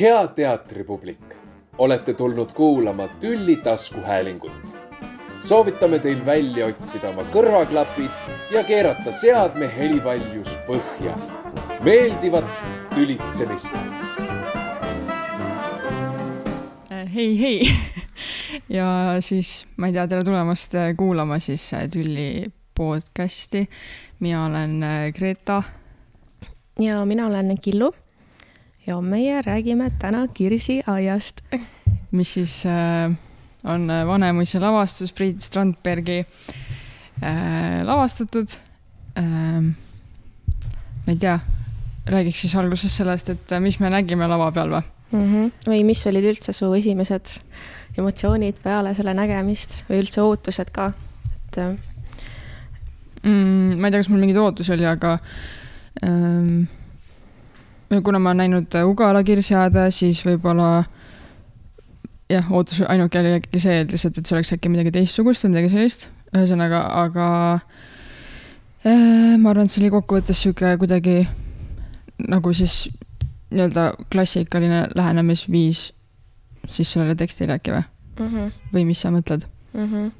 hea teatripublik, olete tulnud kuulama Tülli taskuhäälingut. soovitame teil välja otsida oma kõrvaklapid ja keerata seadme helivaljus põhja. meeldivat tülitsemist. hei, hei ja siis ma ei tea, tere tulemast kuulama siis Tülli podcasti. mina olen Greta. ja mina olen Killu ja meie räägime täna Kirsiaiast. mis siis äh, on Vanemuise lavastus Priit Strandbergi äh, lavastatud äh,. ma ei tea, räägiks siis alguses sellest, et mis me nägime lava peal või mm? -hmm. või mis olid üldse su esimesed emotsioonid peale selle nägemist või üldse ootused ka, et äh, mm,? ma ei tea, kas mul mingeid ootusi oli, aga ähm, kuna ma olen näinud äh, Ugala kirsiaeda, siis võib-olla jah, ootus ainuke oli ikkagi see, et lihtsalt, et see oleks äkki midagi teistsugust või midagi sellist. ühesõnaga, aga äh, ma arvan, et see oli kokkuvõttes sihuke kuidagi nagu siis nii-öelda klassikaline lähenemisviis siis sellele tekstile äkki või mm? -hmm. või mis sa mõtled mhm. mm?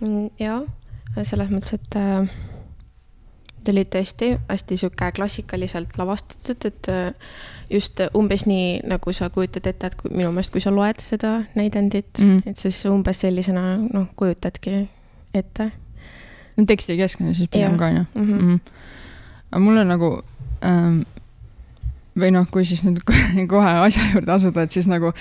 -hmm. jah, selles mõttes, et äh ta oli tõesti hästi sihuke klassikaliselt lavastatud, et äh, just umbes nii, nagu sa kujutad ette, et kui, minu meelest, kui sa loed seda näidendit mm, -hmm. et siis umbes sellisena noh, kujutadki ette. no teksti keskne siis pigem ka on ju mm. -hmm. aga mulle nagu ähm, või noh, kui siis nüüd kohe asja juurde asuda, et siis nagu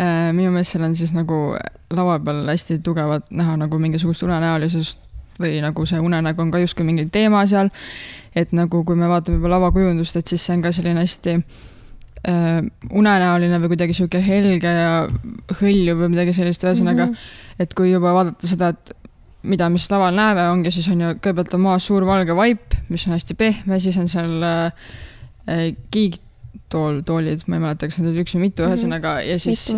äh, minu meelest seal on siis nagu lava peal hästi tugevalt näha nagu mingisugust unenäolisust või nagu see unenägu on ka justkui mingi teema seal. et nagu, kui me vaatame juba lavakujundust, et siis see on ka selline hästi äh, unenäoline või kuidagi sihuke helge ja hõljuv või midagi sellist, ühesõnaga mm. -hmm. et kui juba vaadata seda, et mida me siis laval näeme, ongi siis on ju, kõigepealt on maas suur valge vaip, mis on hästi pehme, siis on seal äh, äh kiigtool, toolid, ma ei mäleta, kas neid oli üks või mitu, mhm. ühesõnaga mm -hmm. ja siis,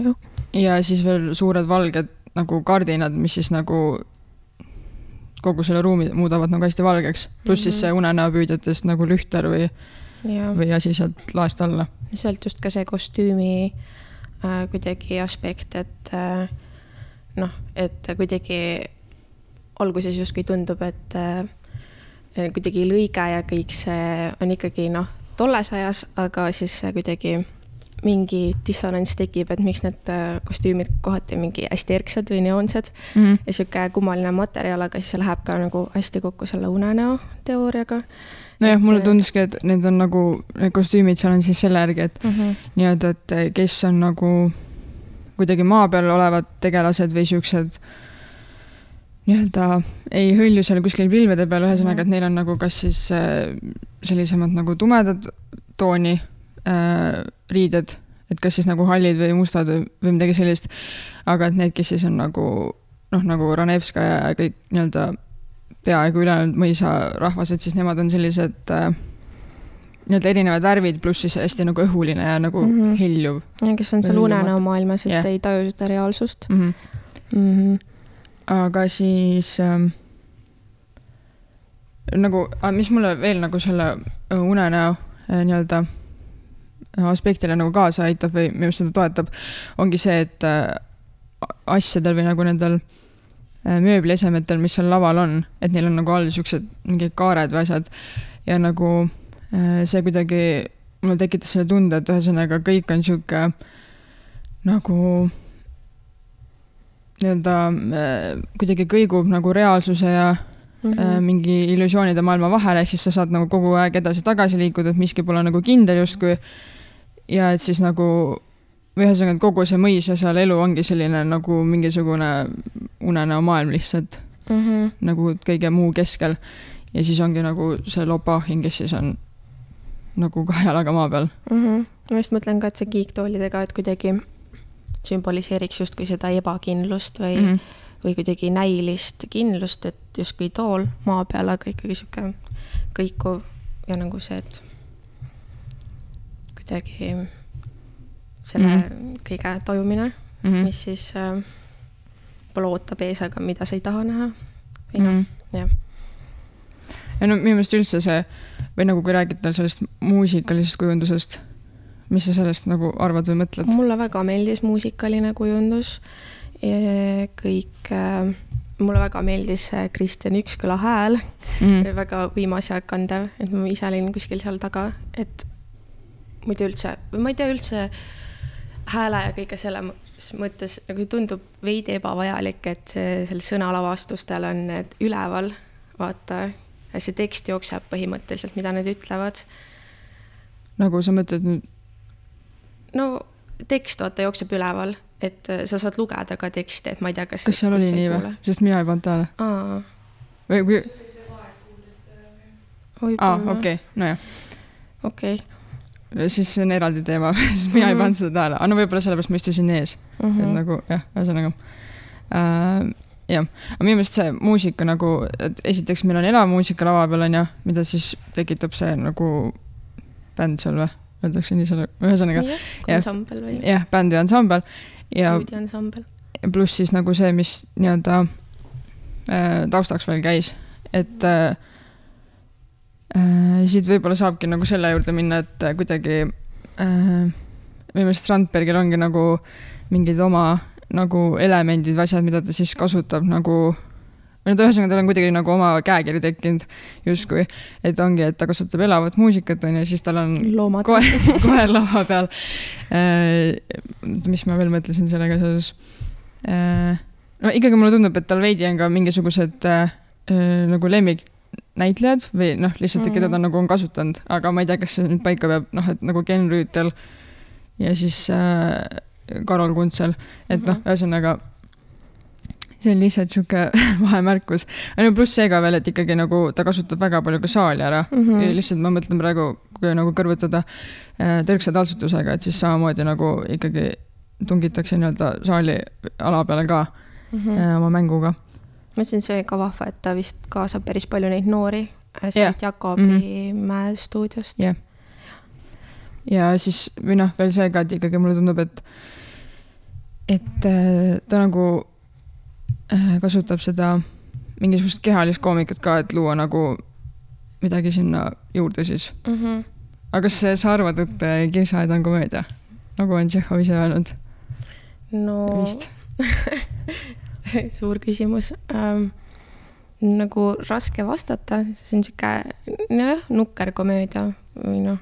ja siis veel suured valged nagu kardinad, mis siis nagu kogu selle ruumi muudavad nagu hästi valgeks, pluss mm -hmm. siis mhm. see unenäopüüdjatest nagu lühter või, või asi sealt laest alla. sealt just ka see kostüümi äh, kuidagi aspekt, et äh, noh, et kuidagi alguses justkui tundub, et äh, kuidagi lõige ja kõik see on ikkagi noh, tolles ajas, aga siis kuidagi mingi dissonants tekib, et miks need äh, kostüümid kohati mingi hästi erksad või neoonsed mm -hmm. ja sihuke kummaline materjal, aga siis see läheb ka nagu hästi kokku selle unenäo teooriaga. nojah, mulle äh, tunduski, et need on nagu, need kostüümid seal on siis selle järgi, et mm -hmm. nii-öelda, et äh, kes on nagu kuidagi maa peal olevad tegelased või siuksed nii-öelda ei hõlju seal kuskil pilvede peal, ühesõnaga, mhm. et neil on nagu kas siis sellisemad nagu tumedad tooni äh, riided, et kas siis nagu hallid või mustad või, või midagi sellist. aga et need, kes siis on nagu noh, nagu Ranevskaja ja kõik nii-öelda peaaegu ülejäänud mõisarahvas, et siis nemad on sellised äh, nii-öelda erinevad värvid, pluss siis hästi nagu õhuline ja nagu mm -hmm. heljuv. ja kes on seal unenäo maailmas, et yeah. ei taju seda reaalsust mm. -hmm. Mm -hmm. aga siis ähm, nagu, mis mulle veel nagu selle unenäo äh, nii-öelda aspektile nagu kaasa aitab või minu arust seda toetab, ongi see, et äh, asjadel või nagu nendel äh, mööbliesemetel, mis seal laval on, et neil on nagu all siuksed mingid kaared või asjad ja nagu äh, see kuidagi mulle tekitas selle tunde, et ühesõnaga kõik on sihuke nagu nii-öelda kuidagi kõigub nagu reaalsuse ja Mm -hmm. mingi illusioonide maailma vahel, ehk siis sa saad nagu kogu aeg edasi-tagasi liikuda, et miski pole nagu kindel justkui ja et siis nagu ühesõnaga, et kogu see mõis ja seal elu ongi selline nagu mingisugune unenäomaailm lihtsalt mm. -hmm. nagu kõige muu keskel. ja siis ongi nagu see Lopahhin, kes siis on nagu kahe jalaga maa peal mm. -hmm. ma just mõtlen ka, et see kiiktoolidega, et kuidagi sümboliseeriks justkui seda ebakindlust või mm, -hmm. või kuidagi näilist kindlust, et justkui tool maa peal, aga ikkagi sihuke kõikuv ja nagu see, et kuidagi selle mm -hmm. kõige tajumine mm, -hmm. mis siis äh, võib-olla ootab ees, aga mida sa ei taha näha. või noh mm -hmm., jah. ja no minu meelest üldse see või nagu kui räägida sellest muusikalisest kujundusest mis sa sellest nagu arvad või mõtled? mulle väga meeldis muusikaline kujundus. kõik äh, mulle väga meeldis Kristjan Üksküla hääl mm., väga võimas ja kandev, et ma ise olin kuskil seal taga, et muidu üldse, või ma ei tea üldse hääle ja kõige selles mõttes nagu tundub veidi ebavajalik, et see, seal sõnalavastustel on need üleval, vaata, see tekst jookseb põhimõtteliselt, mida nad ütlevad. nagu sa mõtled nüüd? no tekst, vaata, jookseb üleval, et sa saad lugeda ka teksti, et ma ei tea, kas kas seal oli nii või? sest mina ei pannud tähele. või kui aa, okei, nojah. okei okay siis see on eraldi teema sest mina mm -hmm. ei mhm. pannud seda tähele, aga no võib-olla sellepärast ma istusin ees mm, -hmm. et mhm. nagu jah, ühesõnaga äh, jah, aga minu meelest see muusika nagu, et esiteks meil on elamuusika lava peal onju, mida siis tekitab see nagu bänd seal või, öeldakse nii selle, ühesõnaga. ansambel või? jah, bänd või ansambel ja. ansambel. pluss siis nagu see, mis nii-öelda äh, taustaks veel käis, et äh, äh, siit võib-olla saabki nagu selle juurde minna, et äh, kuidagi äh, minu meelest Strandbergil ongi nagu mingid oma nagu elemendid või asjad, mida ta siis kasutab nagu või no ühesõnaga, tal on kuidagi nagu oma käekiri tekkinud justkui, et ongi, et ta kasutab elavat muusikat, onju, siis tal on Loomad. koer, koer laua peal äh,. mis ma veel mõtlesin sellega seoses äh,. no ikkagi mulle tundub, et tal veidi on ka mingisugused äh, nagu lemmik näitlejad või noh, lihtsalt mm, keda ta nagu on kasutanud, aga ma ei tea, kas see nüüd paika peab, noh, et nagu Ken Rüütel ja siis äh, Karol Kuntsel, et mm -hmm. noh, mhm. ühesõnaga see on lihtsalt sihuke vahemärkus. no pluss see ka veel, et ikkagi nagu ta kasutab väga palju ka saali ära mm. -hmm. lihtsalt ma mõtlen praegu, kui nagu kõrvutada äh, tõrksa taltsutusega, et siis samamoodi nagu ikkagi tungitakse nii-öelda saali ala peale ka mm -hmm. oma mänguga ma ütlesin, see ka vahva, et ta vist kaasab päris palju neid noori äh, sealt yeah. Jakobi mm -hmm. mäe stuudiost. yeah.. ja siis, või noh, veel see ka, et ikkagi mulle tundub, et, et äh, ta nagu äh, kasutab seda mingisugust kehalist koomikat ka, et luua nagu midagi sinna juurde siis mm. -hmm. aga kas sa arvad, et Kirsaaed on komöödia, nagu on Tšehhov ise öelnud? no vist suur küsimus ähm,. nagu raske vastata, see on sihuke, nojah, nukker komöödia või noh.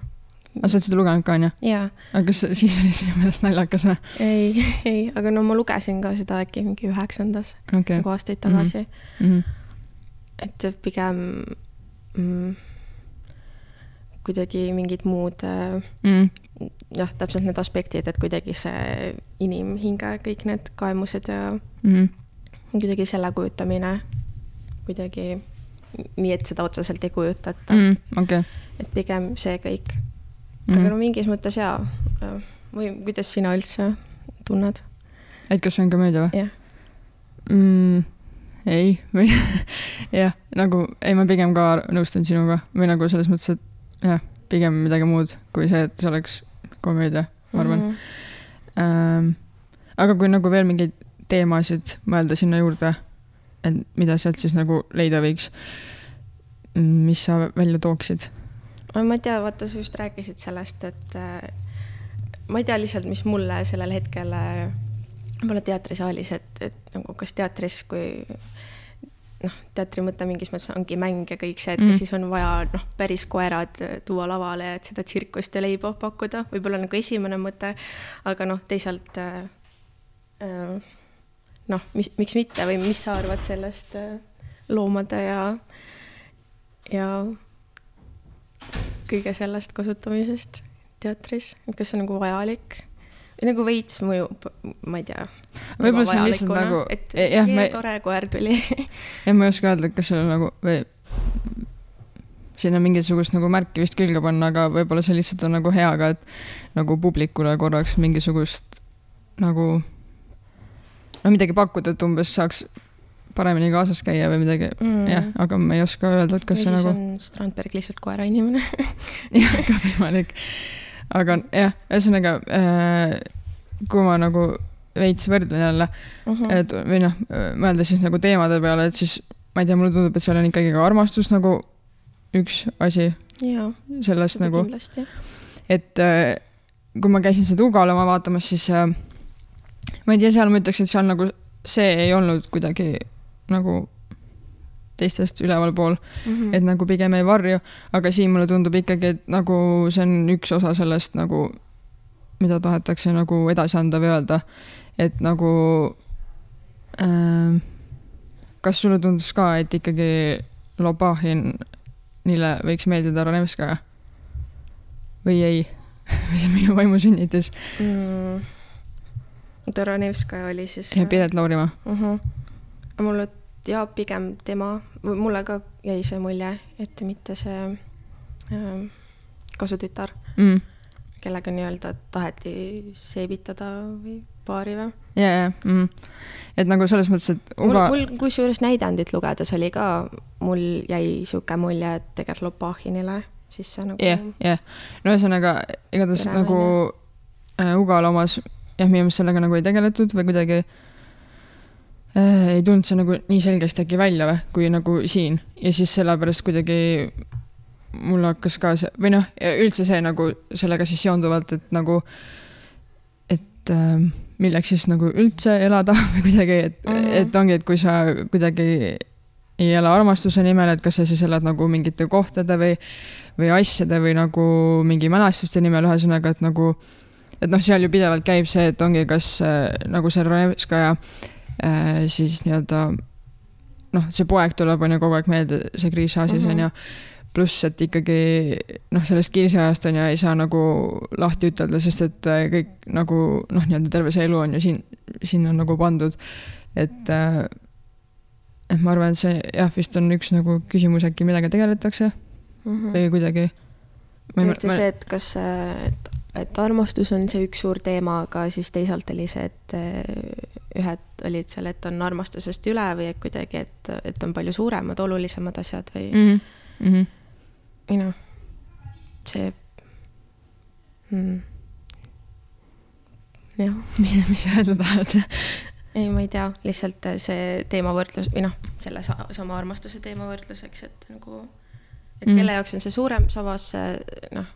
aga sa oled seda lugenud ka, onju? aga kas siis oli sinu meelest naljakas või? ei, ei, aga no ma lugesin ka seda äkki mingi üheksandas okay., nagu aastaid tagasi mm. -hmm. et pigem mm, kuidagi mingid muud mm. jah, täpselt need aspektid, et kuidagi see inimhinge, kõik need kaemused ja mm kuidagi selle kujutamine kuidagi nii, et seda otseselt ei kujutata mm,. Okay. et pigem see kõik mm.. aga no mingis mõttes jaa. või kuidas sina üldse tunned? et kas see on komöödia või? jah mm,. ei, või jah, nagu ei, ma pigem ka nõustun sinuga või nagu selles mõttes, et jah, pigem midagi muud kui see, et see oleks komöödia, ma arvan mm. -hmm. Ähm, aga kui nagu veel mingeid teemasid mõelda sinna juurde, et mida sealt siis nagu leida võiks. mis sa välja tooksid? ma ei tea, vaata, sa just rääkisid sellest, et äh, ma ei tea lihtsalt, mis mulle sellel hetkel äh, võib-olla teatrisaalis, et, et nagu kas teatris, kui noh, teatri mõte mingis mõttes ongi mäng ja kõik see, et mm. siis on vaja noh, päris koerad tuua lavale, et seda tsirkust ja leiba pakkuda, võib-olla nagu esimene mõte, aga noh, teisalt äh, äh, noh, mis, miks mitte või mis sa arvad sellest äh, loomade ja, ja kõige sellest kasutamisest teatris, kas see on nagu vajalik? nagu veits mõjub, ma ei tea. võib-olla see on lihtsalt nagu. e, jah, me... tore koer tuli jah, ma ei oska öelda, kas seal on nagu või sinna mingisugust nagu märki vist külge panna, aga võib-olla see lihtsalt on nagu hea ka, et nagu publikule korraks mingisugust nagu no midagi pakkuda, et umbes saaks paremini kaasas käia või midagi mm., jah, aga ma ei oska öelda, et kas või see nagu. Strandberg lihtsalt koerainimene jah, ka võimalik. aga jah, ühesõnaga äh, kui ma nagu veits võrdlen jälle uh, mhm. -huh. et või noh, mõelda siis nagu teemade peale, et siis ma ei tea, mulle tundub, et seal on ikkagi ka armastus nagu üks asi. sellest nagu. et äh, kui ma käisin seda Ugala oma vaatamas, siis äh, ma ei tea, seal ma ütleks, et seal nagu see ei olnud kuidagi nagu teistest ülevalpool mm, -hmm. et nagu pigem ei varju, aga siin mulle tundub ikkagi, et nagu see on üks osa sellest nagu, mida tahetakse nagu edasi anda või öelda, et nagu äh, kas sulle tundus ka, et ikkagi Lobahinile võiks meeldida Ranevskaja või ei või see on minu vaimusünnitis mm.? Taranevskaja oli siis. ja Piret Laurimaa uh. -huh. mulle ja pigem tema, mulle ka jäi see mulje, et mitte see äh, kasutütar mm., kellega nii-öelda taheti seebitada või paari või? ja, ja mm., et nagu selles mõttes, et Uga.... mul, mul kusjuures näidendit lugedes oli ka, mul jäi sihuke mulje, et tegelikult Lopahhinile siis see nagu. jah, jah, no ühesõnaga igatahes nagu äh, Ugal omas jah, minu meelest sellega nagu ei tegeletud või kuidagi äh, ei tulnud see nagu nii selgesti äkki välja või, kui nagu siin ja siis sellepärast kuidagi mul hakkas ka see või noh, üldse see nagu sellega siis seonduvalt, et nagu, et äh, milleks siis nagu üldse elada või kuidagi, et mm, -hmm. et ongi, et kui sa kuidagi ei ela armastuse nimel, et kas sa siis elad nagu mingite kohtade või, või asjade või nagu mingi mälestuste nimel, ühesõnaga, et nagu et noh, seal ju pidevalt käib see, et ongi, kas äh, nagu see Ronevskaja äh, siis nii-öelda noh, see poeg tuleb, on ju, kogu aeg meelde, see Grisha siis mm -hmm. on ju, pluss, et ikkagi noh, sellest kirsiajast on ju, ei saa nagu lahti ütelda, sest et äh, kõik nagu noh, nii-öelda terve see elu on ju siin, sinna on nagu pandud, et et ma arvan, et see jah, vist on üks nagu küsimus äkki, millega tegeletakse mm -hmm. või kuidagi. eriti see, et kas, et et armastus on see üks suur teema, aga siis teisalt oli see, et eh, ühed olid seal, et on armastusest üle või et kuidagi, et, et on palju suuremad, olulisemad asjad või mm. -hmm. või noh, see mm.. jah. mis, mis sa öelda tahad? ei, ma ei tea, lihtsalt see teemavõrdlus või noh, selle sama armastuse teemavõrdluseks, et nagu, et kelle mm. jaoks on see suurem, samas noh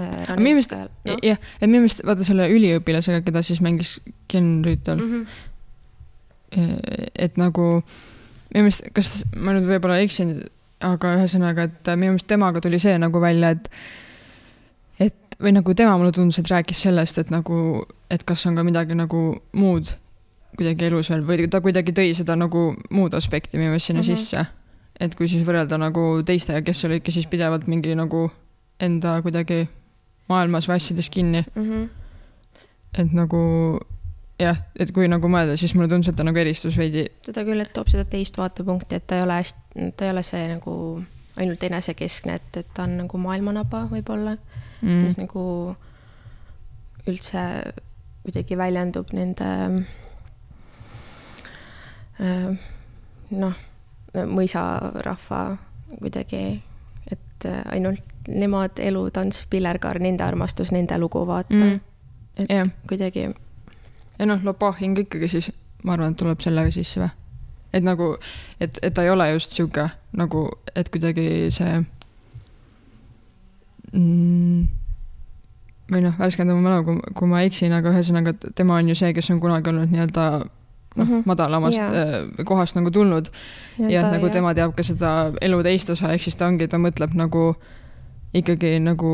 äh, minu meelest, no? jah, et minu meelest vaata selle üliõpilasega, keda siis mängis Ken Rüütel mm. -hmm. et nagu minu meelest, kas ma nüüd võib-olla eksin, aga ühesõnaga, et minu meelest temaga tuli see nagu välja, et et või nagu tema mulle tundus, et rääkis sellest, et nagu, et kas on ka midagi nagu muud kuidagi elus veel või ta kuidagi tõi seda nagu muud aspekti minu meelest sinna mm -hmm. sisse. et kui siis võrrelda nagu teistega, kes olidki siis pidevalt mingi nagu enda kuidagi maailmas või asjades kinni mm. -hmm. et nagu jah, et kui nagu mõelda, siis mulle tundus, et ta nagu eristus veidi. seda küll, et toob seda teist vaatepunkti, et ta ei ole hästi, ta ei ole see nagu ainult enesekeskne, et, et ta on nagu maailmanaba võib-olla mm., mis nagu üldse kuidagi väljendub nende äh, noh, mõisarahva kuidagi, et ainult nemad, elu, tants, pillerkaar, nende armastus, nende lugu, vaata mm.. et yeah. kuidagi. ja noh, Lopahing ikkagi siis, ma arvan, et tuleb sellega sisse või? et nagu, et, et ta ei ole just sihuke nagu, et kuidagi see mm, või noh, värskenda mu mälu, kui, kui ma eksin, aga ühesõnaga, tema on ju see, kes on kunagi olnud nii-öelda noh mm -hmm., madalamast yeah. kohast nagu tulnud. ja, ja et nagu jah. tema teab ka seda elu teist osa, ehk siis ta ongi, ta mõtleb nagu äh, ikkagi nagu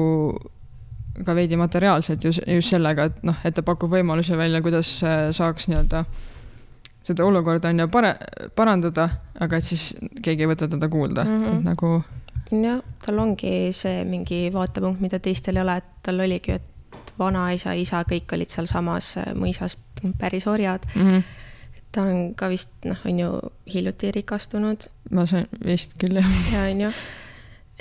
ka veidi materiaalselt just, just sellega, et noh, et ta pakub võimalusi välja, kuidas saaks nii-öelda seda olukorda on ju pare-, parandada, aga et siis keegi ei võta teda kuulda mm, -hmm. et nagu. jah, tal ongi see mingi vaatepunkt, mida teistel ei ole, et tal oligi, et vanaisa, isa, kõik olid sealsamas mõisas päris orjad mm. -hmm. ta on ka vist noh, on ju hiljuti rikastunud. ma sain vist küll jah. ja on ju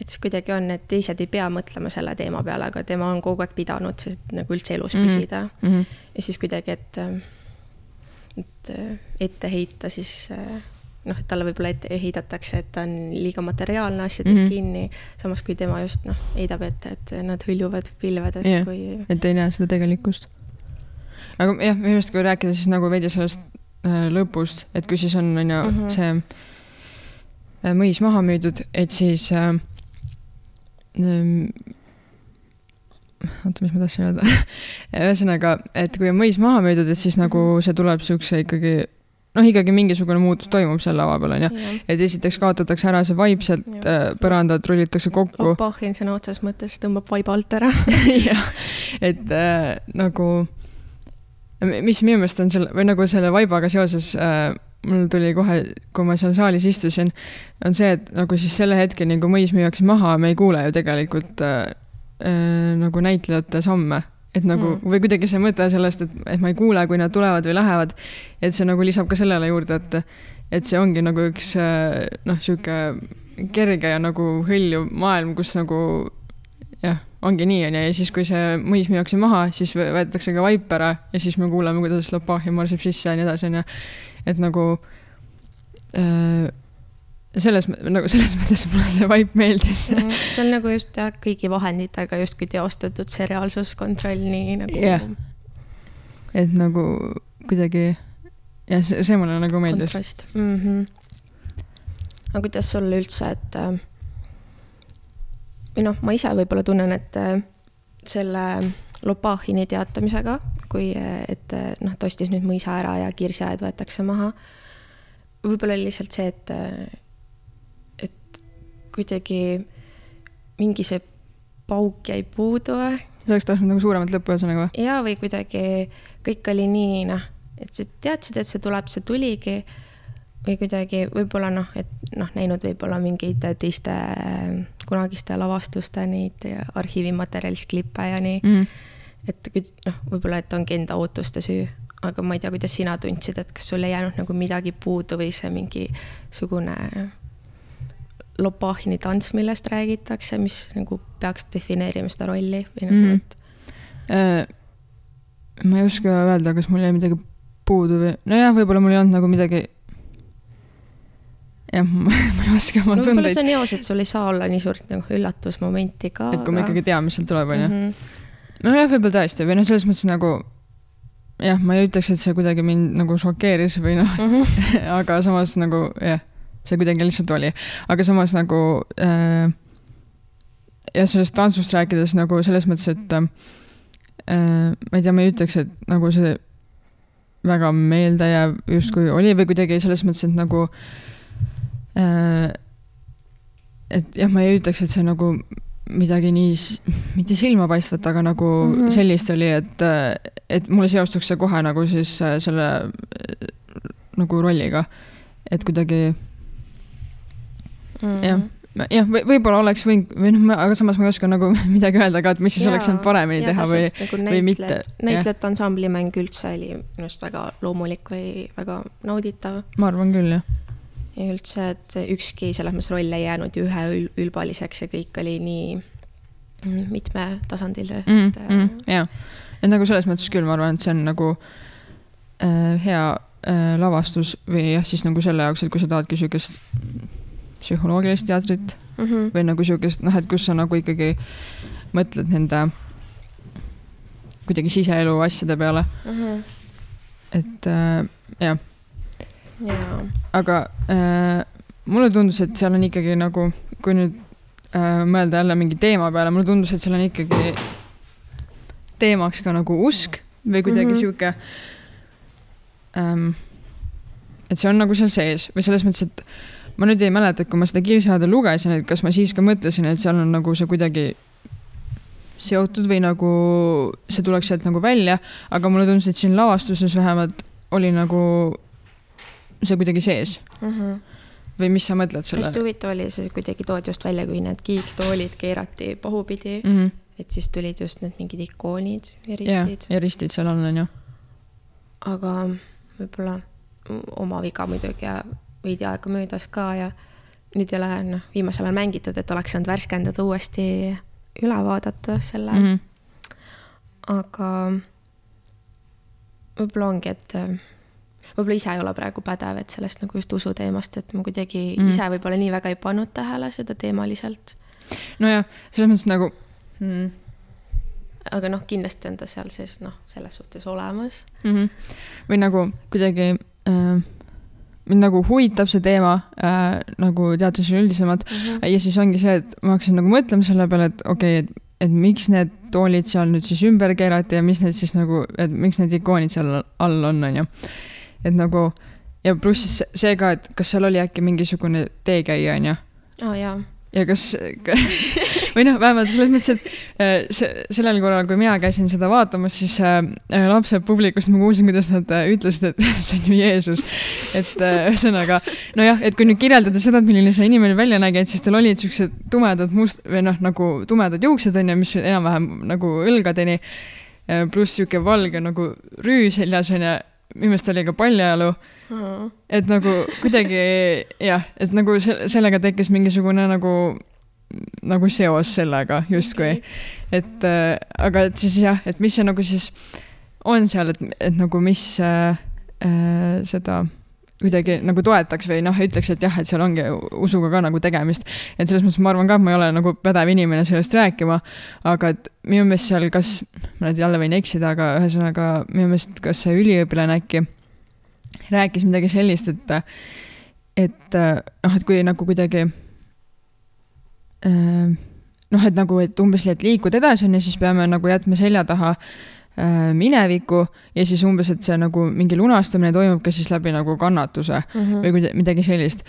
et siis kuidagi on, et teised ei pea mõtlema selle teema peale, aga tema on kogu aeg pidanud siis nagu üldse elus -hmm. püsida mm. -hmm. ja siis kuidagi, et, et ette heita siis noh, et talle võib-olla ette heidetakse, et ta on liiga materiaalne asjades mm -hmm. kinni, samas kui tema just noh, heidab ette, et nad hõljuvad pilvedes yeah, kui. et ei näe seda tegelikkust. aga jah, minu arust, kui rääkida siis nagu veidi sellest äh, lõpust, et kui siis on, on ju -hmm. see äh, mõis maha müüdud, et siis äh, oota, mis ma tahtsin öelda? Ühesõnaga, et kui on mõis maha müüdud, et siis nagu see tuleb siukse ikkagi noh, ikkagi mingisugune muutus toimub seal lava peal, onju. et esiteks kaotatakse ära see vaip sealt äh, põrandalt, rullitakse kokku. Lopahhin sõna otseses mõttes tõmbab vaiba alt ära. Jah, et äh, nagu, mis minu meelest on selle, või nagu selle vaibaga seoses äh, mul tuli kohe, kui ma seal saalis istusin, on see, et nagu siis selle hetkeni, kui mõis müüakse maha, me ei kuule ju tegelikult äh, äh, nagu näitlejate samme et nagu mm. või kuidagi see mõte sellest, et, et ma ei kuule, kui nad tulevad või lähevad, et see nagu lisab ka sellele juurde, et, et see ongi nagu üks noh, sihuke kerge ja nagu hõljuv maailm, kus nagu jah, ongi nii, onju, ja siis, kui see mõis müüakse maha, siis võetakse ka vaip ära ja siis me kuuleme, kuidas Lopahi marsib sisse ja nii edasi, onju. Et nagu äh, selles, nagu selles mõttes mulle see vibe meeldis mm,. see on nagu just jah, kõigi vahenditega justkui teostatud see reaalsuskontroll, nii nagu yeah.. et nagu kuidagi jah, see, see mulle nagu meeldis. mm. -hmm. aga kuidas sulle üldse, et äh, või noh, ma ise võib-olla tunnen, et äh, selle Lopahini teatamisega, kui, et noh, ta ostis nüüd mõisa ära ja kirsiaed võetakse maha. võib-olla oli lihtsalt see, et kuidagi mingi see pauk jäi puudu sa oleks tahtnud nagu suuremat lõppu ühesõnaga või? jaa, või kuidagi kõik oli nii noh, et sa teadsid, et see tuleb, see tuligi või kuidagi võib-olla noh, et noh, näinud võib-olla mingeid teiste kunagiste lavastuste neid arhiivimaterjalist klippe ja nii mm. et noh, võib-olla, et ongi enda ootuste süü, aga ma ei tea, kuidas sina tundsid, et kas sul ei jäänud nagu midagi puudu või see mingisugune Lopahini tants, millest räägitakse, mis nagu peaks defineerima seda rolli või nagu mm., et äh,? ma ei oska öelda, kas mul jäi midagi puudu või, nojah, võib-olla mul ei olnud nagu midagi. Jah, ma ei oska oma no, tundeid. see on eos, et sul ei saa olla nii suurt nagu üllatusmomenti ka. et kui ma ikkagi tean, mis sealt tuleb, onju. Mhm. nojah, võib-olla tõesti või noh, selles mõttes nagu jah, ma ei ütleks, et see kuidagi mind nagu šokeeris või noh mm, -hmm. aga samas nagu jah see kuidagi lihtsalt oli, aga samas nagu äh, jah, sellest tantsust rääkides nagu selles mõttes, et äh, ma ei tea, ma ei ütleks, et nagu see väga meeldejääv justkui oli või kuidagi selles mõttes, et nagu äh, et jah, ma ei ütleks, et see nagu midagi nii, mitte silmapaistvat, aga nagu mm -hmm. sellist oli, et, et mulle seostuks see kohe nagu siis äh, selle nagu rolliga. et kuidagi mm. jah jah, või võib-olla oleks võinud või noh, aga samas ma ei oska nagu midagi öelda ka, et mis siis ja, oleks saanud paremini ja, teha või, nagu või mitte. näitlejate ansamblimäng üldse oli minu arust väga loomulik või väga nauditav. ma arvan küll, jah. Ja üldse, et ükski selles mõttes roll ei jäänud ju üheülbaliseks ja kõik oli nii mitmetasandil mm,. Et... Mm, jah, et nagu selles mõttes küll, ma arvan, et see on nagu äh, hea äh, lavastus või jah, siis nagu selle jaoks, et kui sa tahadki siukest psühholoogilist teatrit mm -hmm. või nagu siukest, noh, et kus sa nagu ikkagi mõtled nende kuidagi siseelu asjade peale mm. -hmm. et äh, jah yeah.. aga äh, mulle tundus, et seal on ikkagi nagu, kui nüüd äh, mõelda jälle mingi teema peale, mulle tundus, et seal on ikkagi teemaks ka nagu usk või kuidagi mm -hmm. sihuke ähm,. et see on nagu seal sees või selles mõttes, et ma nüüd ei mäleta, et kui ma seda Kirsiaada lugesin, et kas ma siis ka mõtlesin, et seal on nagu see kuidagi seotud või nagu see tuleks sealt nagu välja, aga mulle tundus, et siin lavastuses vähemalt oli nagu see kuidagi sees mm. -hmm. või mis sa mõtled selle? hästi huvitav oli, see kuidagi toodi just välja, kui need kiiktoolid keerati pahupidi mm, -hmm. et siis tulid just need mingid ikoonid ja ristid. ja ristid seal all on ju. aga võib-olla oma viga muidugi ja veidi aega möödas ka ja nüüd ei ole noh, viimasel ajal mängitud, et oleks saanud värskendada uuesti üle vaadata selle mm. -hmm. aga võib-olla ongi, et võib-olla ise ei ole praegu pädev, et sellest nagu just usuteemast, et ma kuidagi mm. ise võib-olla nii väga ei pannud tähele seda teemaliselt. nojah, selles mõttes nagu mm. aga noh, kindlasti on ta seal sees noh, selles suhtes olemas mm. -hmm. või nagu kuidagi äh mind nagu huvitab see teema äh, nagu teadusele üldisemalt mm -hmm. ja siis ongi see, et ma hakkasin nagu mõtlema selle peale, et okei okay,, et et miks need toolid seal nüüd siis ümber keerati ja mis need siis nagu, et miks need ikoonid seal all on, on ju. Et nagu ja pluss siis see ka, et kas seal oli äkki mingisugune teekäija, on ju. aa oh, jaa ja kas, või noh, vähemalt selles mõttes, et äh, see, sellel korral, kui mina käisin seda vaatamas, siis äh, äh lapsed publikust ma kuulsin, kuidas nad äh, ütlesid, et see on ju Jeesus. et ühesõnaga äh,, nojah, et kui nüüd kirjeldada seda, et milline see inimene välja nägi, et siis tal olid siuksed tumedad must- või noh, nagu tumedad juuksed on ju, mis enam-vähem nagu õlgadeni. pluss sihuke valge nagu rüü seljas on ju, minu meelest oli ka paljajalu Mm. et nagu kuidagi jah, et nagu sellega tekkis mingisugune nagu, nagu seos sellega justkui. et äh, aga et siis jah, et mis see nagu siis on seal, et, et nagu mis äh, äh, seda kuidagi nagu toetaks või noh, ütleks, et jah, et seal ongi usuga ka nagu tegemist. et selles mõttes ma arvan ka, et ma ei ole nagu pädev inimene sellest rääkima, aga et minu meelest seal kas, ma nüüd jälle võin eksida, aga ühesõnaga minu meelest kas see üliõpilane äkki rääkis midagi sellist, et, et noh, et kui nagu kuidagi äh, noh, et nagu, et umbes, et liikuda edasi on ju, siis peame nagu jätma selja taha äh, minevikku ja siis umbes, et see nagu mingi lunastamine toimub ka siis läbi nagu kannatuse mm -hmm. või midagi sellist.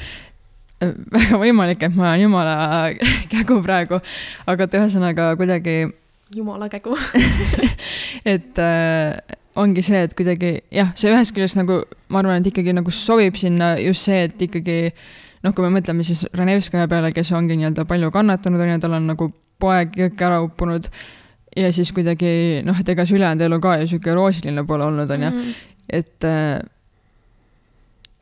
Äh, väga võimalik, et ma olen jumala kägu praegu, aga et ühesõnaga kuidagi. jumala kägu et äh, ongi see, et kuidagi jah, see ühest küljest nagu ma arvan, et ikkagi nagu sobib sinna just see, et ikkagi noh, kui me mõtleme siis Renevskaja peale, kes ongi nii-öelda palju kannatanud, on ju, tal on nagu poeg jõkke ära uppunud ja siis kuidagi noh, et ega see ülejäänud elu ka ju sihuke roosiline pole olnud, on ju, mhm. et äh,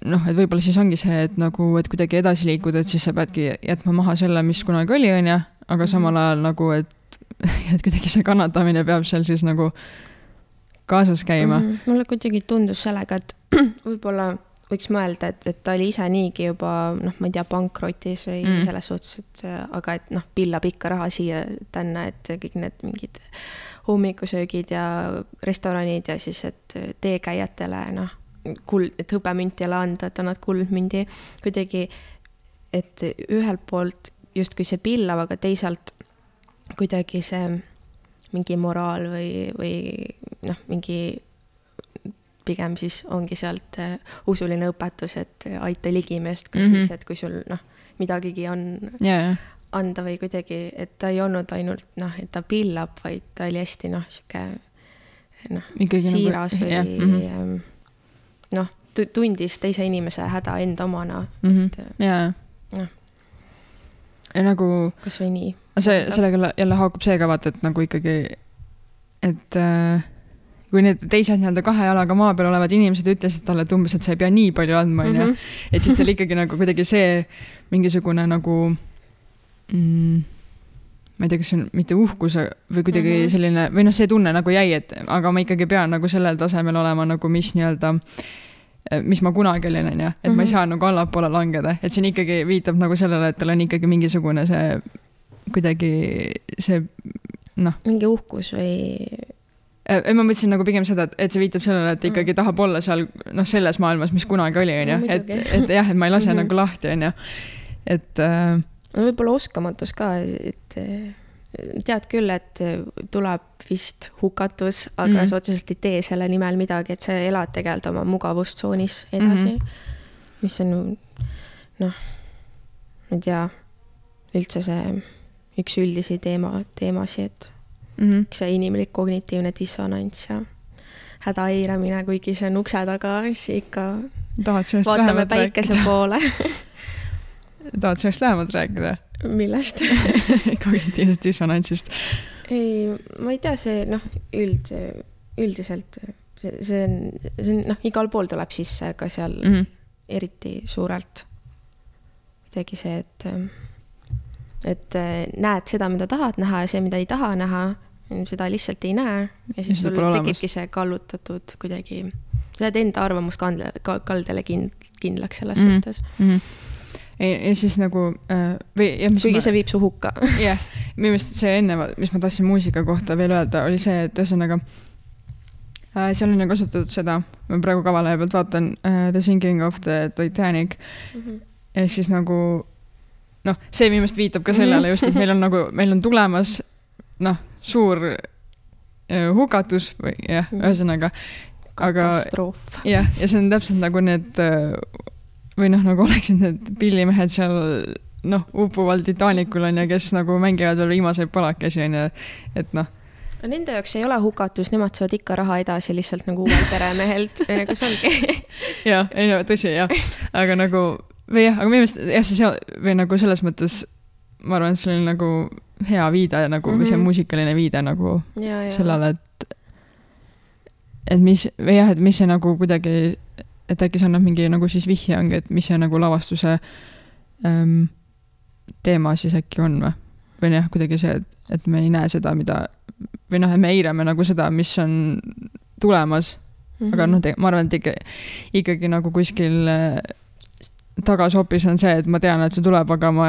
noh, et võib-olla siis ongi see, et nagu, et kuidagi edasi liikuda, et siis sa peadki jätma maha selle, mis kunagi oli, on ju, aga mhm. samal ajal nagu, et, et kuidagi see kannatamine peab seal siis nagu kaasas käima mm. -hmm. mulle kuidagi tundus sellega, et võib-olla võiks mõelda, et, et ta oli ise niigi juba noh, ma ei tea, pankrotis või mm. selles suhtes, et aga et noh, pillab ikka raha siia-tänna, et kõik need mingid hommikusöögid ja restoranid ja siis, et teekäijatele noh, kuld, et hõbemünt jälle anda, et annad kuldmündi kuidagi, et ühelt poolt justkui see pillav, aga teisalt kuidagi see mingi moraal või, või noh, mingi pigem siis ongi sealt uh, usuline õpetus, et aita ligimeest ka mm -hmm. siis, et kui sul noh, midagigi on yeah. anda või kuidagi, et ta ei olnud ainult noh, et ta pillab, vaid ta oli hästi noh, sihuke noh, nagu siiras nagu, või yeah. mm -hmm. noh, tundis teise inimese häda enda omana mm. -hmm. et yeah. noh. ja nagu. kasvõi nii see, sellega jälle haakub see ka vaata, et nagu ikkagi, et äh, kui need teised nii-öelda kahe jalaga maa peal olevad inimesed ütlesid talle, et umbes, et sa ei pea nii palju andma, onju. Mhm. et siis tal ikkagi nagu kuidagi see mingisugune nagu mm, ma ei tea, kas see on mitte uhkus või kuidagi mm -hmm. selline või noh, see tunne nagu jäi, et aga ma ikkagi pean nagu sellel tasemel olema nagu, mis nii-öelda, mis ma kunagi olin, onju, et mm -hmm. ma ei mhm. saa nagu allapoole langeda, et siin ikkagi viitab nagu sellele, et tal on ikkagi mingisugune see kuidagi see noh. mingi uhkus või? Äh, ei, ma mõtlesin nagu pigem seda, et, et see viitab sellele, et ikkagi mm. tahab olla seal noh, selles maailmas, mis kunagi oli, onju, et, et jah, et ma ei lase mm -hmm. nagu lahti, onju, et äh.... võib-olla oskamatus ka, et tead küll, et tuleb vist hukatus, aga mm -hmm. sa otseselt ei tee selle nimel midagi, et sa elad tegelikult oma mugavustsoonis edasi mm, -hmm. mis on noh, ma ei tea, üldse see üks üldisi teema, teemasid, et mm -hmm. see inimlik kognitiivne dissonants ja häda eiramine, kuigi see on ukse taga, siis ikka vaatame päikese poole tahad sellest lähemalt rääkida? millest kognitiivsest dissonantsist? ei, ma ei tea, see noh, üld, üldiselt see, see on, see on noh, igal pool tuleb sisse, ka seal mm -hmm. eriti suurelt. kuidagi see, et et äh, näed seda, mida tahad näha ja see, mida ei taha näha, seda lihtsalt ei näe ja siis sul tekibki see kallutatud kuidagi, sa jääd enda arvamuskandle, kaldele kind-, kindlaks selles mm -hmm. suhtes mm. -hmm ja, ja siis nagu äh, või jah, mis kuigi ma, see viib su hukka. jah minu meelest see enne, mis ma tahtsin muusika kohta veel öelda, oli see, et ühesõnaga äh, seal on ju kasutatud seda, ma praegu kavalehe pealt vaatan uh, The Sinking of the Titanic mm. -hmm. ehk siis nagu noh, see minu meelest viitab ka sellele just, et meil on nagu, meil on tulemas noh, suur äh, hukatus või jah, Mhm. ühesõnaga aga katastroof. jah, ja see on täpselt nagu need äh, või noh, nagu oleksid need pillimehed seal noh, upuval Titanicul on ju, kes nagu mängivad veel viimaseid palakesi on ju, et noh, Nende jaoks ei ole hukatus, nemad saavad ikka raha edasi lihtsalt nagu uuelt peremehelt või nagu see ongi. jah, ei no tõsi jah, aga nagu või jah, aga minu meelest jah, see seal või nagu selles mõttes ma arvan, et see oli nagu hea viide nagu mm -hmm. see Mhm. muusikaline viide nagu ja, ja. sellele, et et mis või jah, et mis see nagu kuidagi, et äkki see annab mingi nagu siis vihje ongi, et mis see nagu lavastuse ähm, teema siis äkki on või? või noh, kuidagi see, et, et me ei näe seda, mida või noh, et me eirame nagu seda, mis on tulemas Mhm. aga noh, ma arvan, et ikka, ikkagi nagu kuskil äh, tagasopis on see, et ma tean, et see tuleb, aga ma,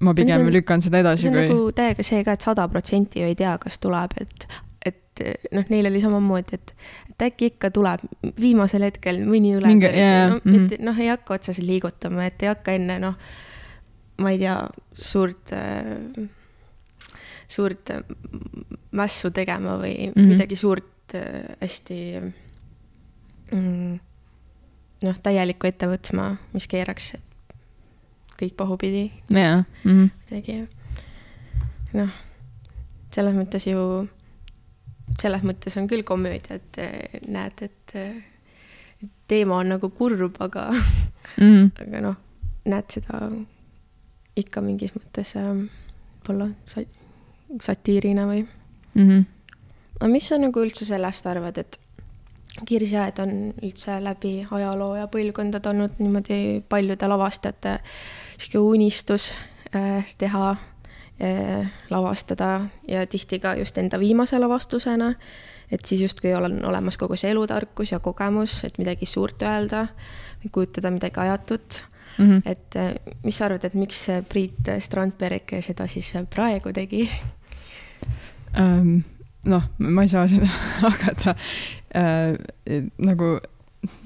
ma pigem on- lükkan seda edasi see on kui nagu täiega see ka, et sada protsenti ju ei tea, kas tuleb, et, et noh, neil oli samamoodi, et, et äkki ikka tuleb viimasel hetkel mõni peres jaa, no, mhm. et noh, ei hakka otseselt liigutama, et ei hakka enne noh, ma ei tea, suurt äh,, suurt äh, mässu tegema või mm. -hmm. midagi suurt äh, hästi mm, noh, täielikku ette võtma, mis keeraks kõik pahupidi jaa mm, -hmm. tegi. noh, selles mõttes ju, selles mõttes on küll komöödia, et eh, näed, et eh, teema on nagu kurb, aga, Mm -hmm. aga noh, näed seda ikka mingis mõttes ähm, võib-olla sa- satiirina või. Mm -hmm. aga mis sa nagu üldse sellest arvad, et Kirsiaed on üldse läbi ajaloo ja põlvkondade olnud niimoodi paljude lavastajate sihuke unistus äh, teha äh,, lavastada ja tihti ka just enda viimase lavastusena. et siis justkui on olemas kogu see elutarkus ja kogemus, et midagi suurt öelda kujutada midagi ajatut. Mm -hmm. et äh, mis sa arvad, et miks Priit Strandberg seda siis praegu tegi? ähm, noh, ma ei saa seda hakata äh, nagu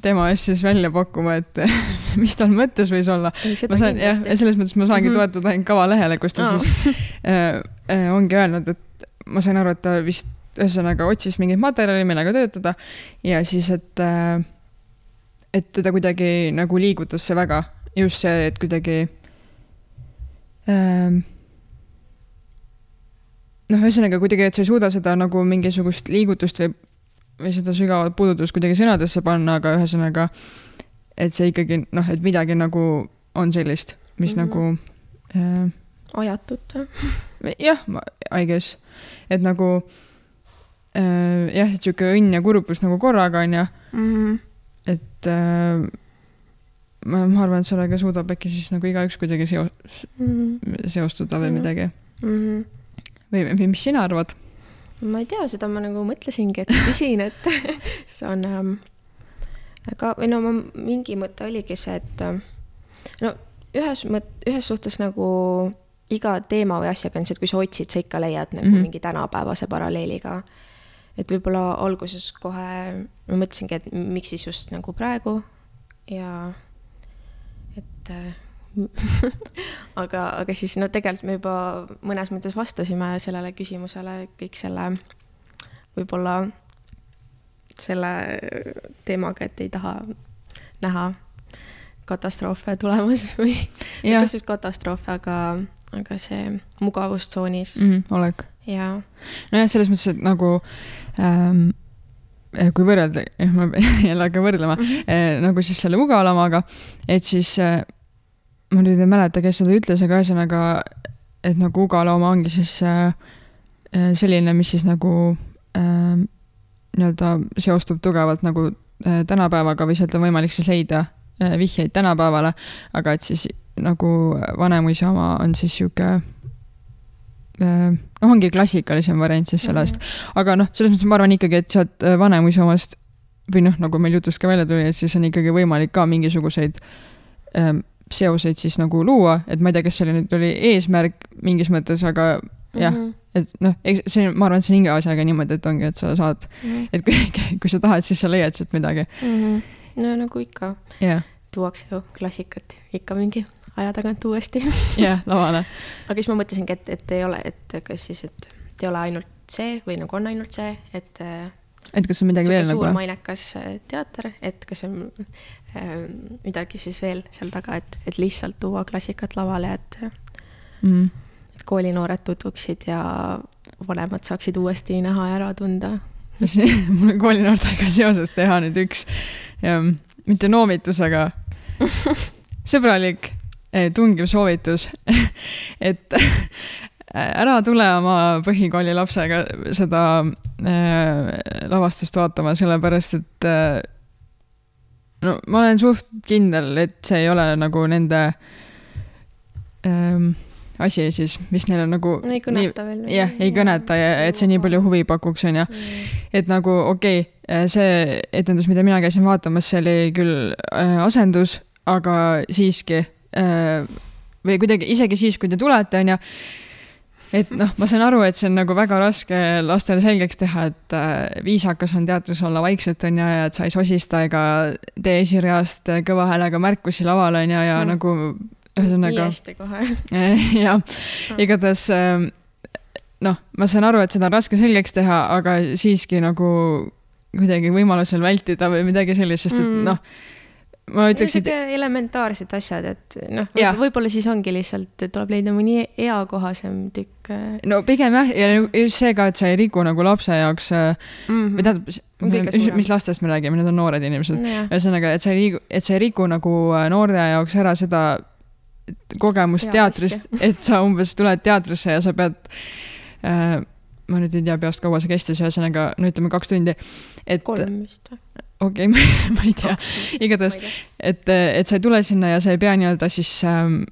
tema eest siis välja pakkuma, et mis tal mõttes võis olla. ma saan jah, selles mõttes ma saangi Mhm. toetuda ainult Kava lehele, kus ta Aa. siis äh, äh, ongi öelnud, et ma sain aru, et ta vist ühesõnaga otsis mingit materjali, millega töötada ja siis, et äh, et teda kuidagi nagu liigutas see väga, just see, et kuidagi ähm, noh, ühesõnaga kuidagi, et sa ei suuda seda nagu mingisugust liigutust või, või seda sügavat puudutust kuidagi sõnadesse panna, aga ühesõnaga, et see ikkagi noh, et midagi nagu on sellist, mis mm. -hmm. nagu ajatut või? äh, jah, I guess, et nagu äh, jah, et sihuke õnn ja kurbus nagu korraga onju, et äh, ma, ma arvan, et sellega suudab äkki siis nagu igaüks kuidagi seo-, seostuda või Jah. midagi Mhm. või, või mis sina arvad? Ma ei tea, seda ma nagu mõtlesingi, et küsin, et see on ähm, aga, või no ma mingi mõte oligi see, et ähm, no ühes mõt-, ühes suhtes nagu iga teema või asjaga on see, et kui sa otsid, sa ikka leiad nagu mm. -hmm. mingi tänapäevase paralleeliga. et võib-olla alguses kohe ma mõtlesingi, et miks siis just nagu praegu ja et äh, aga, aga siis no tegelikult me juba mõnes mõttes vastasime sellele küsimusele kõik selle võib-olla selle teemaga, et ei taha näha katastroofe tulemas või kas just katastroofe, aga, aga see mugavustsoonis mm, -hmm, olek. ja nojah, selles mõttes, et nagu ähm, eh, kui võrrelda, ma pean jälle hakkan võrdlema mm, -hmm. eh, nagu siis selle mugavlamaga, et siis eh, ma nüüd ei mäleta, kes seda ütles, aga ühesõnaga, et nagu Ugalauma ongi siis eh, eh, selline, mis siis nagu eh, nii-öelda seostub tugevalt nagu eh, tänapäevaga või sealt on võimalik siis leida vihjeid tänapäevale, aga et siis nagu Vanemuise oma on siis sihuke noh, ongi klassikalisem variant siis sellest, aga noh, selles mõttes ma arvan ikkagi, et sealt äh, Vanemuise omast või noh, nagu meil jutust ka välja tuli, et siis on ikkagi võimalik ka mingisuguseid ähm, seoseid siis nagu luua, et ma ei tea, kas see nüüd oli eesmärk mingis mõttes, aga jah. Mhm. et noh, see, ma arvan, et see on iga asjaga niimoodi, et ongi, et sa saad, Mhm. et kui, kui sa tahad, siis sa leiad sealt midagi. Mhm. no nagu ikka jah, tuuakse ju klassikat ikka mingi aja tagant uuesti jah, lavale. aga siis ma mõtlesingi, et, et ei ole, et kas siis, et ei ole ainult see või nagu on ainult see, et äh, et kas on midagi veel suur nagu? mainekas äh, teater, et kas on äh, midagi siis veel seal taga, et, et lihtsalt tuua klassikat lavale, et mm. et koolinoored tutvuksid ja vanemad saaksid uuesti näha ja ära tunda. mul on koolinoortega seoses teha nüüd üks, mitte noomitus, aga sõbralik eh, tungiv soovitus et ära tule oma põhikooli lapsega seda äh, lavastust vaatama, sellepärast et äh, no ma olen suht kindel, et see ei ole nagu nende ähm, asi siis, mis neile nagu no ei kõneta nii, veel. jah, ei kõneta ja et see nii palju huvi pakuks, onju. Mm. et nagu okei okay,, see etendus, mida mina käisin vaatamas, see oli küll äh, asendus, aga siiski äh, või kuidagi isegi siis, kui te tulete, onju et noh, ma saan aru, et see on nagu väga raske lastele selgeks teha, et äh, viisakas on teatris olla vaikselt, on ju, ja et sa ei sosista ega tee esireast kõva häälega märkusi laval, on ju, ja mm. nagu ühesõnaga. nii hästi kohe. jah, igatahes äh, noh, ma saan aru, et seda on raske selgeks teha, aga siiski nagu kuidagi võimalusel vältida või midagi sellist, sest et mm. noh ma ütleks, et. elementaarsed asjad, et noh, võib-olla siis ongi lihtsalt, tuleb leida mõni eakohasem tükk. Äh. no pigem jah, ja just see ka, et sa ei riku nagu lapse jaoks mm -hmm. või tähendab, mis lastest me räägime, need on noored inimesed. ühesõnaga, et sa ei liigu, et sa ei riku nagu äh, noore jaoks ära seda kogemust teatrist, et sa umbes tuled teatrisse ja sa pead äh, ma nüüd ei tea peast, kaua see kestis, ühesõnaga no ütleme kaks tundi. et. kolm vist või? Okei okay, ma ei tea, igatahes, et, et sa ei tule sinna ja sa ei pea nii-öelda siis ähm,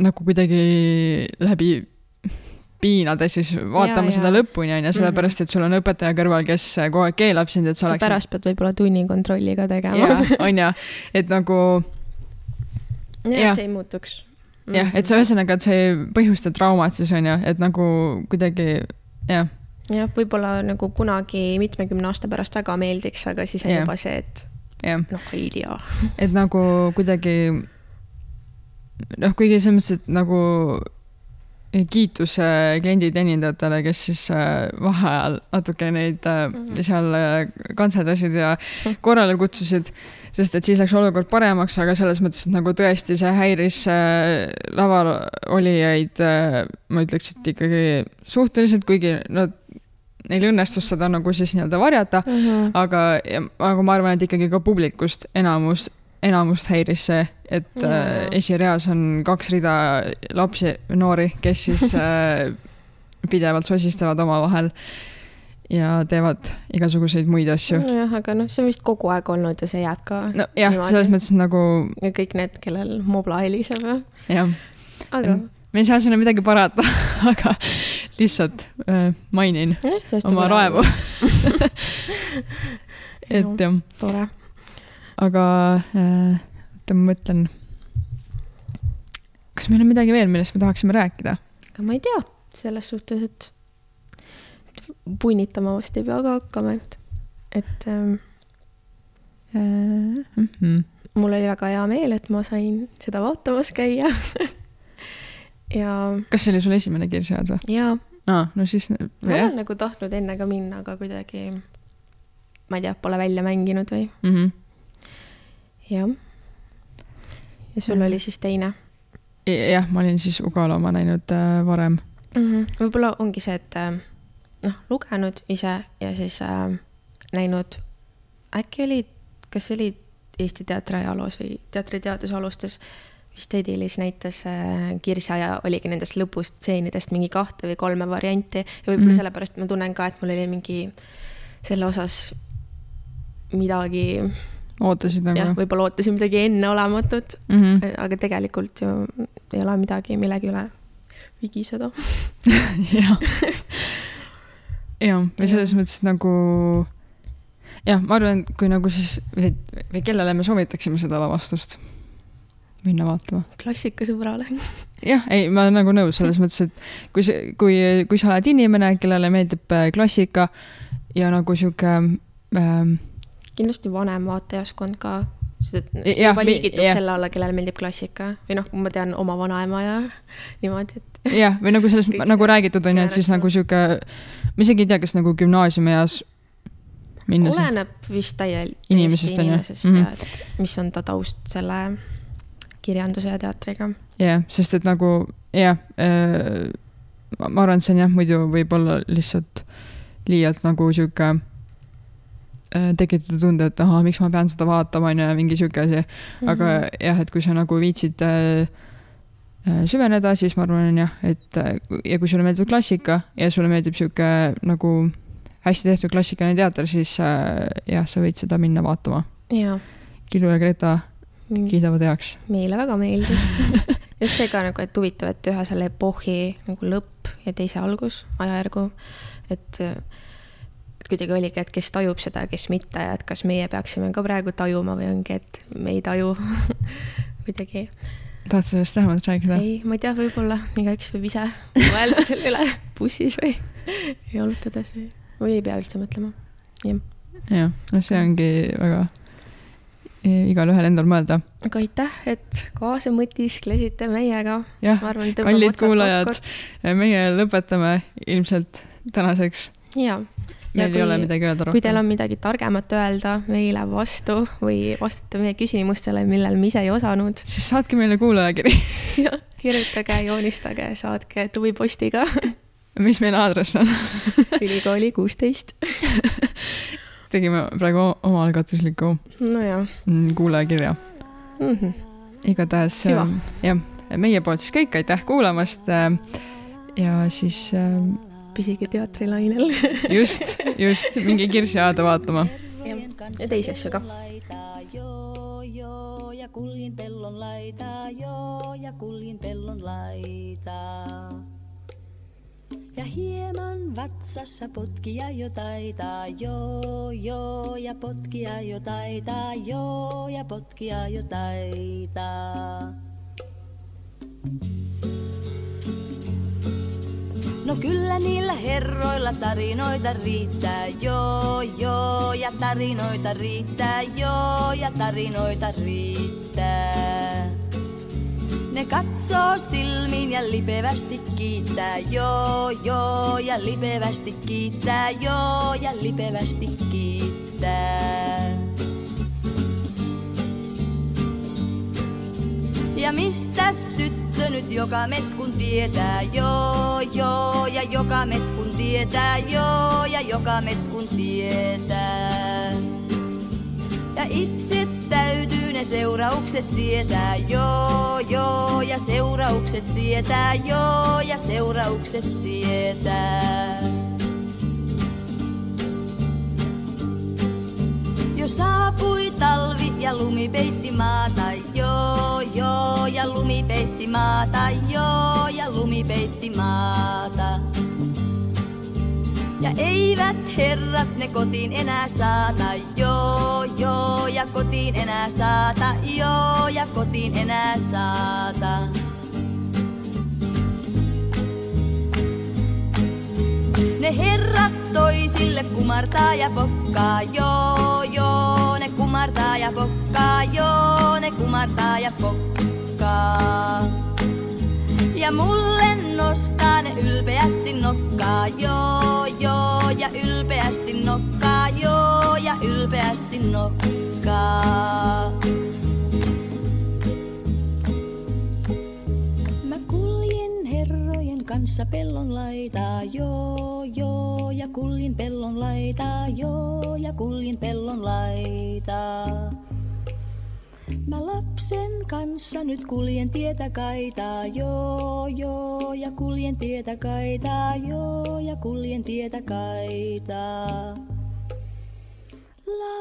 nagu kuidagi läbi piinade siis vaatama ja, seda ja. lõpuni, on ju, mhm. sellepärast et sul on õpetaja kõrval, kes kogu aeg keelab sind, et sa oleksid. pärast pead võib-olla tunnikontrolli ka tegema. on ju, et nagu. jah, et see ei muutuks. jah, et see ühesõnaga, et see ei põhjusta traumat siis on ju, et nagu kuidagi jah jah, võib-olla nagu kunagi mitmekümne aasta pärast väga meeldiks, aga siis on yeah. juba see, et yeah. noh, ei tea. et nagu kuidagi noh, kuigi selles mõttes, et nagu kiitus klienditeenindajatele, kes siis äh, vaheajal natuke neid mm -hmm. seal äh, kantseldasid ja mhm. korrale kutsusid, sest et siis läks olukord paremaks, aga selles mõttes, et nagu tõesti see häiris laval olijaid, ma ütleks, et ikkagi suhteliselt, kuigi nad neil õnnestus seda nagu siis nii-öelda varjata mm, -hmm. aga, aga ma arvan, et ikkagi ka publikust enamus, enamust häiris see, et yeah. äh, esireas on kaks rida lapsi, noori, kes siis äh, pidevalt sosistavad omavahel ja teevad igasuguseid muid asju. nojah, aga noh, see on vist kogu aeg olnud ja see jääb ka. nojah, selles mõttes nagu. ja kõik need, kellel mobla heliseb. jah. aga me ei saa sinna midagi parata aga lihtsalt äh, mainin eh, oma raevu et jah. tore. aga äh, oota, ma mõtlen. kas meil on midagi veel, millest me tahaksime rääkida? aga ma ei tea, selles suhtes, et punnitama vast ei pea ka hakkama, et, et ähm, äh, mm -hmm. mul oli väga hea meel, et ma sain seda vaatamas käia ja. kas see oli sul esimene Kirsi-Aad või? jaa. aa, no siis. ma olen nagu tahtnud enne ka minna, aga kuidagi, ma ei tea, pole välja mänginud või mm. -hmm. jah. ja sul mm -hmm. oli siis teine? jah, ma olin siis Ugala oma näinud äh, varem mm. -hmm. võib-olla ongi see, et äh, noh, lugenud ise ja siis äh, näinud, äkki oli, kas see oli Eesti teatri ajaloos või teatriteaduse alustes vist Edilis näitas äh, Kirsa ja oligi nendest lõpustseenidest mingi kahte või kolme varianti ja võib-olla mm -hmm. sellepärast ma tunnen ka, et mul oli mingi selle osas midagi. ootasid nagu? jah, võib-olla ootasin midagi enneolematut mm, -hmm. aga tegelikult ju ei ole midagi millegi üle vigiseda jah, jah, või selles mõttes nagu jah, ma arvan, et kui nagu siis või, või kellele me soovitaksime seda lavastust minna vaatama. klassikasõbrale jah, ei, ma olen nagu nõus selles mõttes, et kui see, kui, kui sa oled inimene, kellele meeldib äh, klassika ja nagu sihuke ähm,. kindlasti vanem vaatajaskond ka, sest et see juba liigitub selle alla, kellele meeldib klassika või noh, ma tean oma vanaema ja niimoodi, et jah, või nagu selles nagu räägitud on ju, et siis nagu sihuke, ma isegi ei tea, kas nagu gümnaasiumieas minna oleneb vist täiel-, Inimesest, on ju? inimesest Mhm. ja et mis on ta taust selle kirjanduse ja teatriga. jah, sest et nagu jah, ma ma arvan, et see on jah, muidu võib-olla lihtsalt liialt nagu sihuke äh, tekitada tunde, et ahah, miks ma pean seda vaatama, on ju, mingi sihuke asi. aga Mhm. jah, et kui sa nagu viitsid äh, äh, süveneda, siis ma arvan jah, et äh, ja kui sulle meeldib klassika ja sulle meeldib sihuke nagu hästi tehtud klassikaline teater, siis äh, jah, sa võid seda minna vaatama. Kilu ja Greta kiidavad heaks. meile väga meeldis. just see ka nagu, et huvitav, et ühe selle epohhi nagu lõpp ja teise algus, ajajärgu, et et kuidagi oligi, et kes tajub seda, kes mitte ja et kas meie peaksime ka praegu tajuma või ongi, et me ei taju kuidagi. tahad sellest lähemalt rääkida? ei, ma ei tea, võib-olla igaüks võib ise mõelda selle üle bussis või jalutades või, või ei pea üldse mõtlema. jah, jah, no see ongi väga igalühel endal mõelda. aga aitäh, et kaasa mõtisklesite meiega. jah, kallid kuulajad, meie lõpetame ilmselt tänaseks. jaa. Meil ei ole midagi öelda kui teil rohkem. on midagi targemat öelda meile vastu või vastate meie küsimustele, millel me ise ei osanud, siis saatke meile kuulajakiri. kirjutage, joonistage, saatke tuvipostiga mis meie aadress on? ülikooli kuusteist. tegime praegu omaalgatusliku nojah mm, kuulajakirja. mm -hmm., igatahes ähm, jah, meie poolt siis kõik, aitäh kuulamast. ja siis püsige teatrilainel just, just minge Kirsi-Aada vaatama. ja teisi asju ka. Ja kuljin pellon laitaa, joo, ja kuljin pellon laitaa. Ja hieman vatsassa potkia jo taitaa, joo, joo, ja potkia jo taitaa, joo, ja potkia jo taitaa. No kyllä niillä herroilla tarinoita riittää, joo, joo, ja tarinoita riittää, joo, ja tarinoita riittää. Ne katsoo silmiin ja lipevästi kiittää, joo, joo, ja lipevästi kiittää, joo, ja lipevästi kiittää. Ja mistäs tyttö nyt joka metkun tietää, joo, joo, ja joka metkun tietää, joo, ja joka metkun tietää. Ja itse täytyy ne seuraukset sietää, joo, joo, ja seuraukset sietää, joo, ja seuraukset sietää. Jo saapui talvi ja lumi peitti maata, joo, joo, ja lumi peitti maata, joo, ja lumi peitti maata. Ja eivät herrat ne kotiin enää saata, joo, joo, ja kotiin enää saata, joo, ja kotiin enää saata. Ne herrat toisille kumartaa ja pokkaa, joo, joo, ne kumartaa ja pokkaa, joo, ne kumartaa ja pokkaa. Ja mulle nostaa ne ylpeästi nokkaa, joo, joo, ja ylpeästi nokkaa, joo, ja ylpeästi nokkaa. kanssa pellon laitaa, joo, joo, ja kuljin pellon laitaa, joo, ja kuljin pellon laitaa. Mä lapsen kanssa nyt kuljen tietä kaitaa, joo, joo, ja kuljen tietä kaitaa, joo, ja kuljen tietä kaitaa. La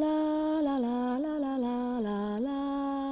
la la la la la la la la